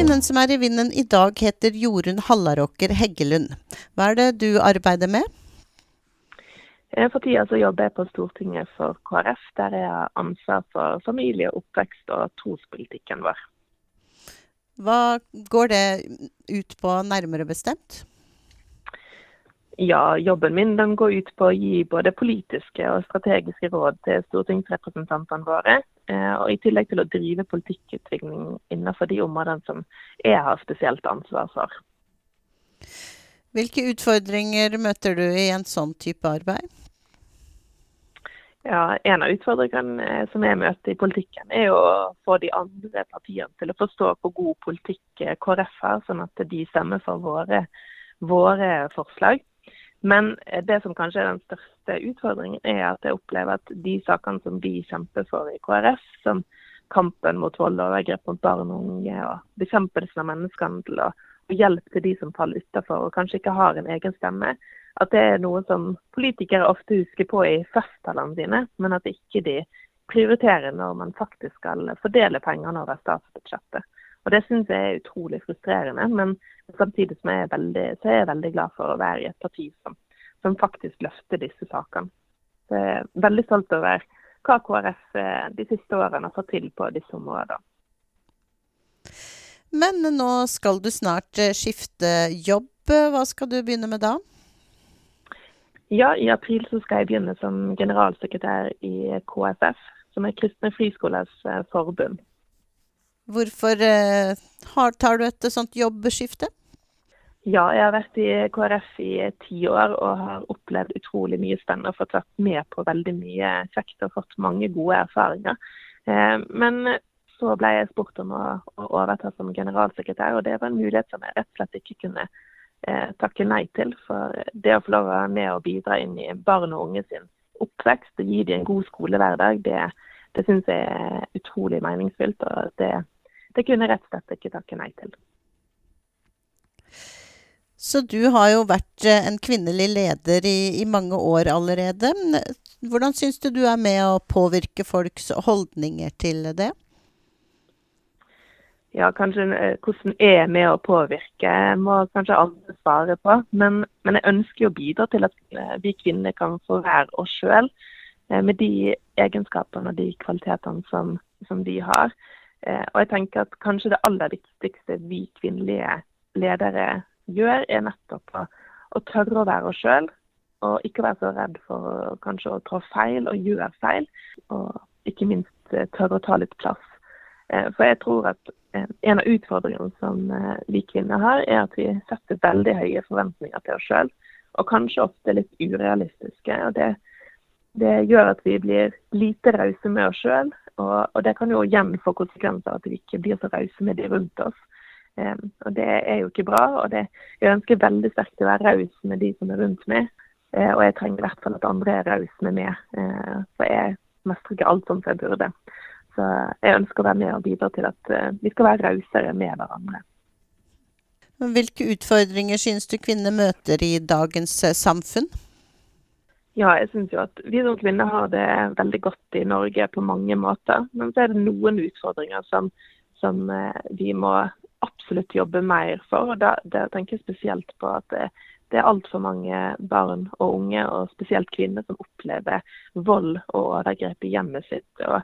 Kvinnen som er i vinden i dag, heter Jorunn Hallaråker Heggelund. Hva er det du arbeider med? Eh, for tida så jobber jeg på Stortinget for KrF, der jeg har ansvar for familie, oppvekst og trospolitikken vår. Hva går det ut på nærmere bestemt? Ja, jobben min den går ut på å gi både politiske og strategiske råd til stortingsrepresentantene våre. Eh, og i tillegg til å drive politikkutvikling innenfor de områdene som jeg har spesielt ansvar for. Hvilke utfordringer møter du i en sånn type arbeid? Ja, En av utfordringene eh, som jeg møter i politikken, er å få de andre partiene til å forstå hvor god politikk eh, KrF har, sånn at de stemmer for våre, våre forslag. Men eh, det som kanskje er den største utfordringen, er at jeg opplever at de sakene som vi kjemper for i KrF, som kampen mot vold og overgrep mot barn og unge, og bekjempelsen av menneskehandel og, og hjelp til de som faller utenfor og kanskje ikke har en egen stemme, at det er noe som politikere ofte husker på i festtalene sine, men at ikke de prioriterer når man faktisk skal fordele pengene over statsbudsjettet. Og Det syns jeg er utrolig frustrerende, men samtidig som jeg er veldig, så er jeg veldig glad for å være i et parti som, som faktisk løfter disse sakene. Så jeg er veldig stolt over hva KrF eh, de siste årene har fått til på disse områdene. Men nå skal du snart eh, skifte jobb. Hva skal du begynne med da? Ja, i april så skal jeg begynne som generalsekretær i KFF, som er Kristne Friskolers eh, forbund. Hvorfor eh, tar du et sånt jobbskifte? Ja, jeg har vært i KrF i ti år og har opplevd utrolig mye spennende og fått vært med på veldig mye kjekt og fått mange gode erfaringer. Eh, men så ble jeg spurt om å overta som generalsekretær, og det var en mulighet som jeg rett og slett ikke kunne eh, takke nei til. For det å få lov å være med og bidra inn i barn og unge sin oppvekst og gi dem en god skolehverdag, det, det syns jeg er utrolig meningsfylt. Og det, det kunne jeg rett og slett ikke takke nei til. Så du har jo vært eh, en kvinnelig leder i, i mange år allerede. Hvordan syns du du er med å påvirke folks holdninger til det? ja, kanskje eh, hvordan jeg er med å påvirke, må kanskje alle svare på. Men, men, jeg ønsker å bidra til at eh, vi kvinner kan få være oss sjøl med de egenskapene og de kvalitetene som, som vi har. Og jeg tenker at kanskje det aller viktigste vi kvinnelige ledere gjør, er nettopp å, å tørre å være oss sjøl. Og ikke være så redd for kanskje å trå feil og gjøre feil. Og ikke minst tørre å ta litt plass. For jeg tror at Eh, en av utfordringene som eh, vi kvinner har, er at vi setter veldig høye forventninger til oss sjøl. Og kanskje ofte litt urealistiske. og det, det gjør at vi blir lite rause med oss sjøl. Og, og, det kan jo igjen få konsekvenser at vi ikke blir så rause med de rundt oss. Um, og Det er jo ikke bra. og det, Jeg ønsker veldig sterkt å være raus med de som er rundt meg. Uh, og jeg trenger i hvert fall at andre er rause med meg. Uh, for jeg mestrer ikke alt som jeg burde. Så jeg ønsker å være med og bidra til at vi skal være rausere med hverandre. Hvilke utfordringer synes du kvinner møter i dagens samfunn? Ja, jeg synes jo at vi som kvinner har det veldig godt i Norge på mange måter. Men så er det noen utfordringer som, som eh, vi må absolutt jobbe mer for. og da, da tenker jeg spesielt på at det, det er altfor mange barn og unge, og spesielt kvinner, som opplever vold og overgrep i hjemmet sitt. og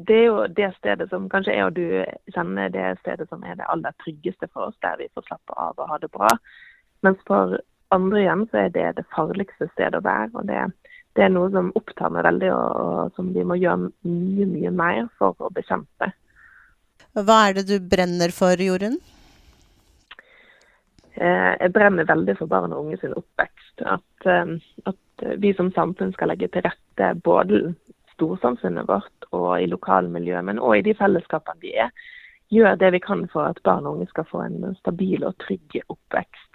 det er jo det stedet som kanskje jeg og du kjenner det stedet som er det aller tryggeste for oss, der vi får slappe av og ha det bra. Mens for andre igjen så er det det farligste stedet å være. og det, det er noe som opptar meg veldig, og, og, som vi må gjøre mye, mye mer for å bekjempe. Hva er det du brenner for, Jorunn? Eh, jeg brenner veldig for barn og unge sin oppvekst. At, eh, at vi som samfunn skal legge til rette både storsamfunnet vårt og i lokalmiljøet, men òg i de fellesskapene vi er, gjør det vi kan for at barn og unge skal få en stabil og trygg oppvekst.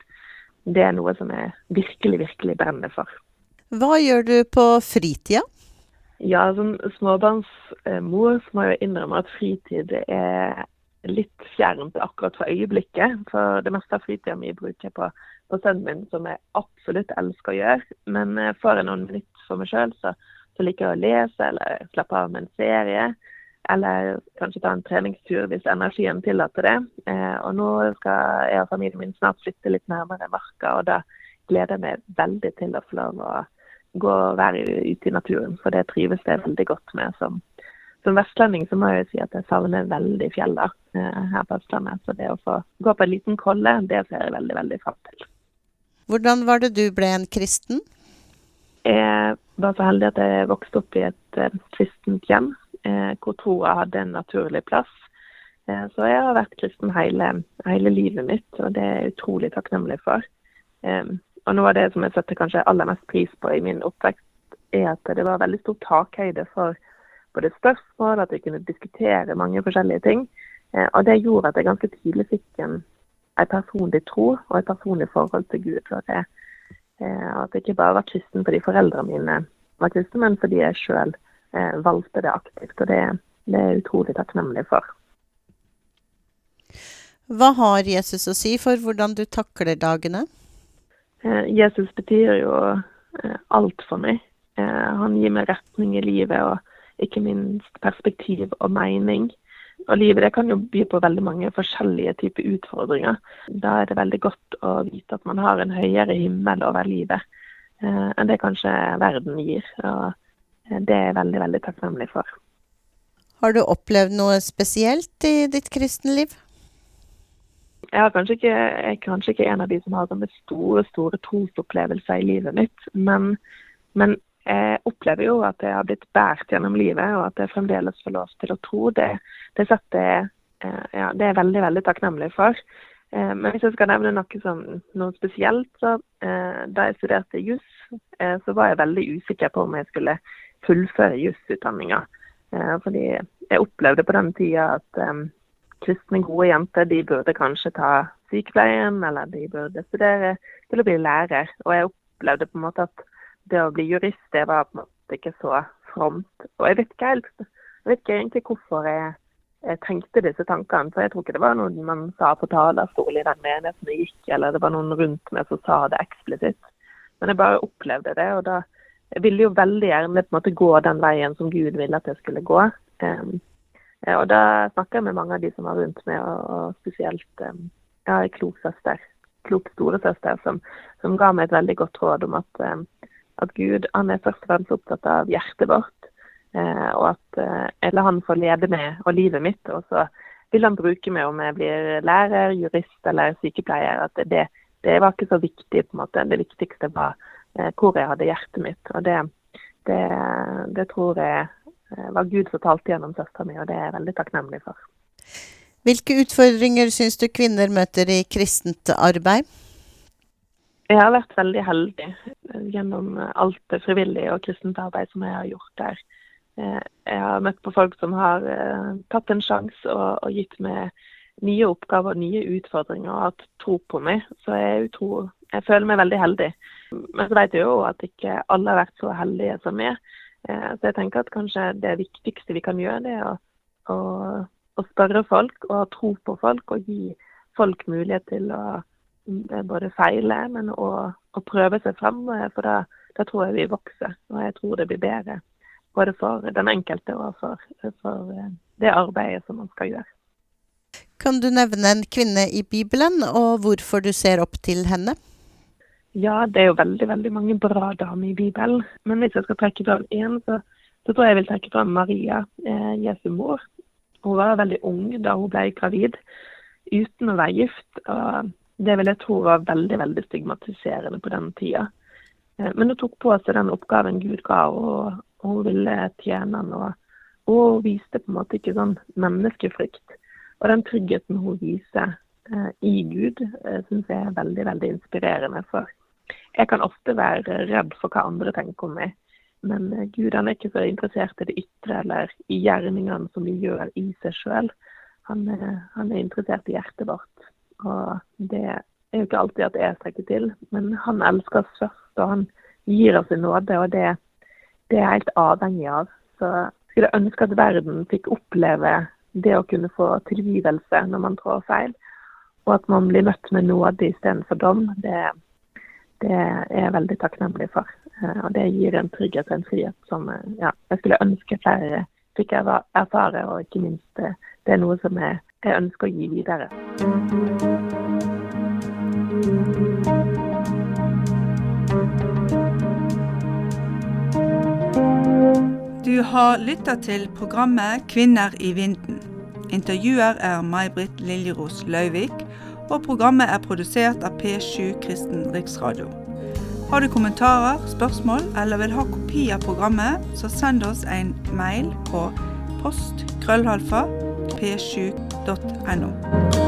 Det er noe som jeg virkelig, virkelig brenner for. Hva gjør du på fritida? Ja, som småbarnsmor så må jeg innrømme at fritid er litt fjernt akkurat for øyeblikket. For det meste av fritida mi bruker jeg på, på sønnen min, som jeg absolutt elsker å gjøre. Men får jeg noen minutter for meg sjøl, så, så liker jeg å lese eller slappe av med en serie. Eller kanskje ta en treningstur hvis energien tillater det. Eh, og nå skal jeg og familien min snart flytte litt nærmere marka, og da gleder jeg meg veldig til å få lov å gå og være ute i naturen. For det trives jeg veldig godt med. Som, som vestlending så må jeg jo si at jeg savner veldig fjellene eh, her på Østlandet. Så det å få gå på en liten kolle, det ser jeg veldig, veldig fram til. Hvordan var det du ble en kristen? Jeg var så heldig at jeg vokste opp i et eh, kristent hjem hvor troa hadde en naturlig plass. Eh, så jeg har vært kristen hele, hele, livet mitt, og det er jeg utrolig takknemlig for. Eh, og noe av det som jeg setter kanskje aller mest pris på i min oppvekst, er at det var veldig stor takhøyde for både spørsmål, at vi kunne diskutere mange forskjellige ting. Eh, og det gjorde at jeg ganske tidlig fikk en, en personlig tro og et personlig forhold til Gud. Og det, eh, at jeg ikke bare var kristen fordi foreldrene mine var kristne, men fordi jeg sjøl eh, valgte det aktivt. Og det, det er jeg utrolig takknemlig for. Hva har Jesus å si for hvordan du takler dagene? Eh, Jesus betyr jo eh, alt for meg. Eh, han gir meg retning i livet, og ikke minst perspektiv og mening. Og livet det kan jo by på veldig mange forskjellige typer utfordringer. Da er det veldig godt å vite at man har en høyere himmel over livet eh, enn det kanskje verden gir. Og Eh, det er jeg veldig, veldig takknemlig for. Har du opplevd noe spesielt i ditt kristenliv? Jeg, er kanskje ikke, jeg er kanskje ikke en av de som har sånne store store trosopplevelser i livet mitt. Men, men, jeg opplever jo at jeg har blitt båret gjennom livet, og at jeg fremdeles får lov til å tro. Det, det setter eh, ja, det er jeg veldig, veldig takknemlig for. Eh, men hvis jeg skal nevne noe, som, noe spesielt, så da jeg studerte juss, så var jeg veldig usikker på om jeg skulle fullføre jusutdanninga. Eh, fordi jeg opplevde på den tida at um, kristne, gode jenter de burde kanskje ta sykepleien, eller de burde studere til å bli lærer. Og jeg opplevde på en måte at det å bli jurist, det var på en måte ikke så fromt. Og jeg vet ikke helt, jeg vet ikke egentlig hvorfor jeg, jeg tenkte disse tankene. For jeg tror ikke det var noe man sa på talerstol i den menigheten jeg gikk, eller det var noen rundt meg som sa det eksplisitt. Men jeg bare opplevde det, og da jeg ville jo veldig gjerne på en måte gå den veien som Gud ville at jeg skulle gå. Um, og da snakker jeg med mange av de som var rundt meg, og, og spesielt um, ja, en klok søster, klok storesøster, som, som ga meg et veldig godt råd om at, um, at Gud han er først og fremst opptatt av hjertet vårt, uh, og at uh, jeg lar han få lede meg og livet mitt. Og så vil han bruke meg om jeg blir lærer, jurist eller sykepleier. At det, det var ikke så viktig. på en måte. Det viktigste var Eh, hvor jeg hadde hjertet mitt. Og det, det, det tror jeg eh, var Gud som talte gjennom søstera mi, og det er jeg veldig takknemlig for. Hvilke utfordringer syns du kvinner møter i kristent arbeid? Jeg har vært veldig heldig gjennom alt det frivillige og kristent arbeid som jeg har gjort der. Eh, jeg har møtt på folk som har tatt en sjanse og, og, gitt meg nye oppgaver nye utfordringer og hatt tro på meg. Så jeg, utro, jeg føler meg veldig heldig. Men så vet jeg jo at ikke alle har vært så heldige som meg. Eh, så jeg tenker at kanskje det viktigste vi kan gjøre, det er å, å, å spørre folk og ha tro på folk og gi folk mulighet til å mm, både feile, men å, prøve seg frem. Eh, for da, da, tror jeg vi vokser, og jeg tror det blir bedre. Både for den enkelte og for, for eh, det arbeidet som man skal gjøre. Kan du nevne en kvinne i Bibelen, og hvorfor du ser opp til henne? Ja, det er jo veldig veldig mange bra damer i Bibelen. Men hvis jeg skal trekke fram én, så, så, tror jeg jeg vil trekke fram Maria, eh, Jesu mor. Hun var veldig ung da hun ble gravid, uten å være gift. og Det vil jeg tro var veldig veldig stigmatiserende på den tida. Eh, men hun tok på seg den oppgaven Gud ga, og, og hun ville tjene han. Og, og hun viste på en måte ikke sånn menneskefrykt. Og den tryggheten hun viser eh, i Gud, eh, syns jeg er veldig veldig inspirerende. for jeg kan ofte være redd for hva andre tenker om meg. Men eh, Gud han er ikke så interessert i det ytre eller i gjerningene som vi gjør i seg sjøl. Han, han, er interessert i hjertet vårt. Og det er jo ikke alltid at jeg strekker til, men han elsker oss først, og han gir oss en nåde. Og det, det er jeg helt avhengig av. Så skulle jeg ønske at verden fikk oppleve det å kunne få tilgivelse når man trår feil, og at man blir møtt med nåde istedenfor dom. Det, det er jeg veldig takknemlig for. Eh, og det gir en trygghet og en frihet som eh, ja, jeg skulle ønske flere fikk erfare, og ikke minst eh, det er noe som jeg, jeg ønsker å gi videre. Du har lytta til programmet Kvinner i vinden. Intervjuer er May-Britt Liljeros Løyvik, og programmet er produsert av P7 Kristen Riksradio. Har du kommentarer, spørsmål eller vil ha kopi av programmet, så send oss en mail på post krøllhalfa p7.no.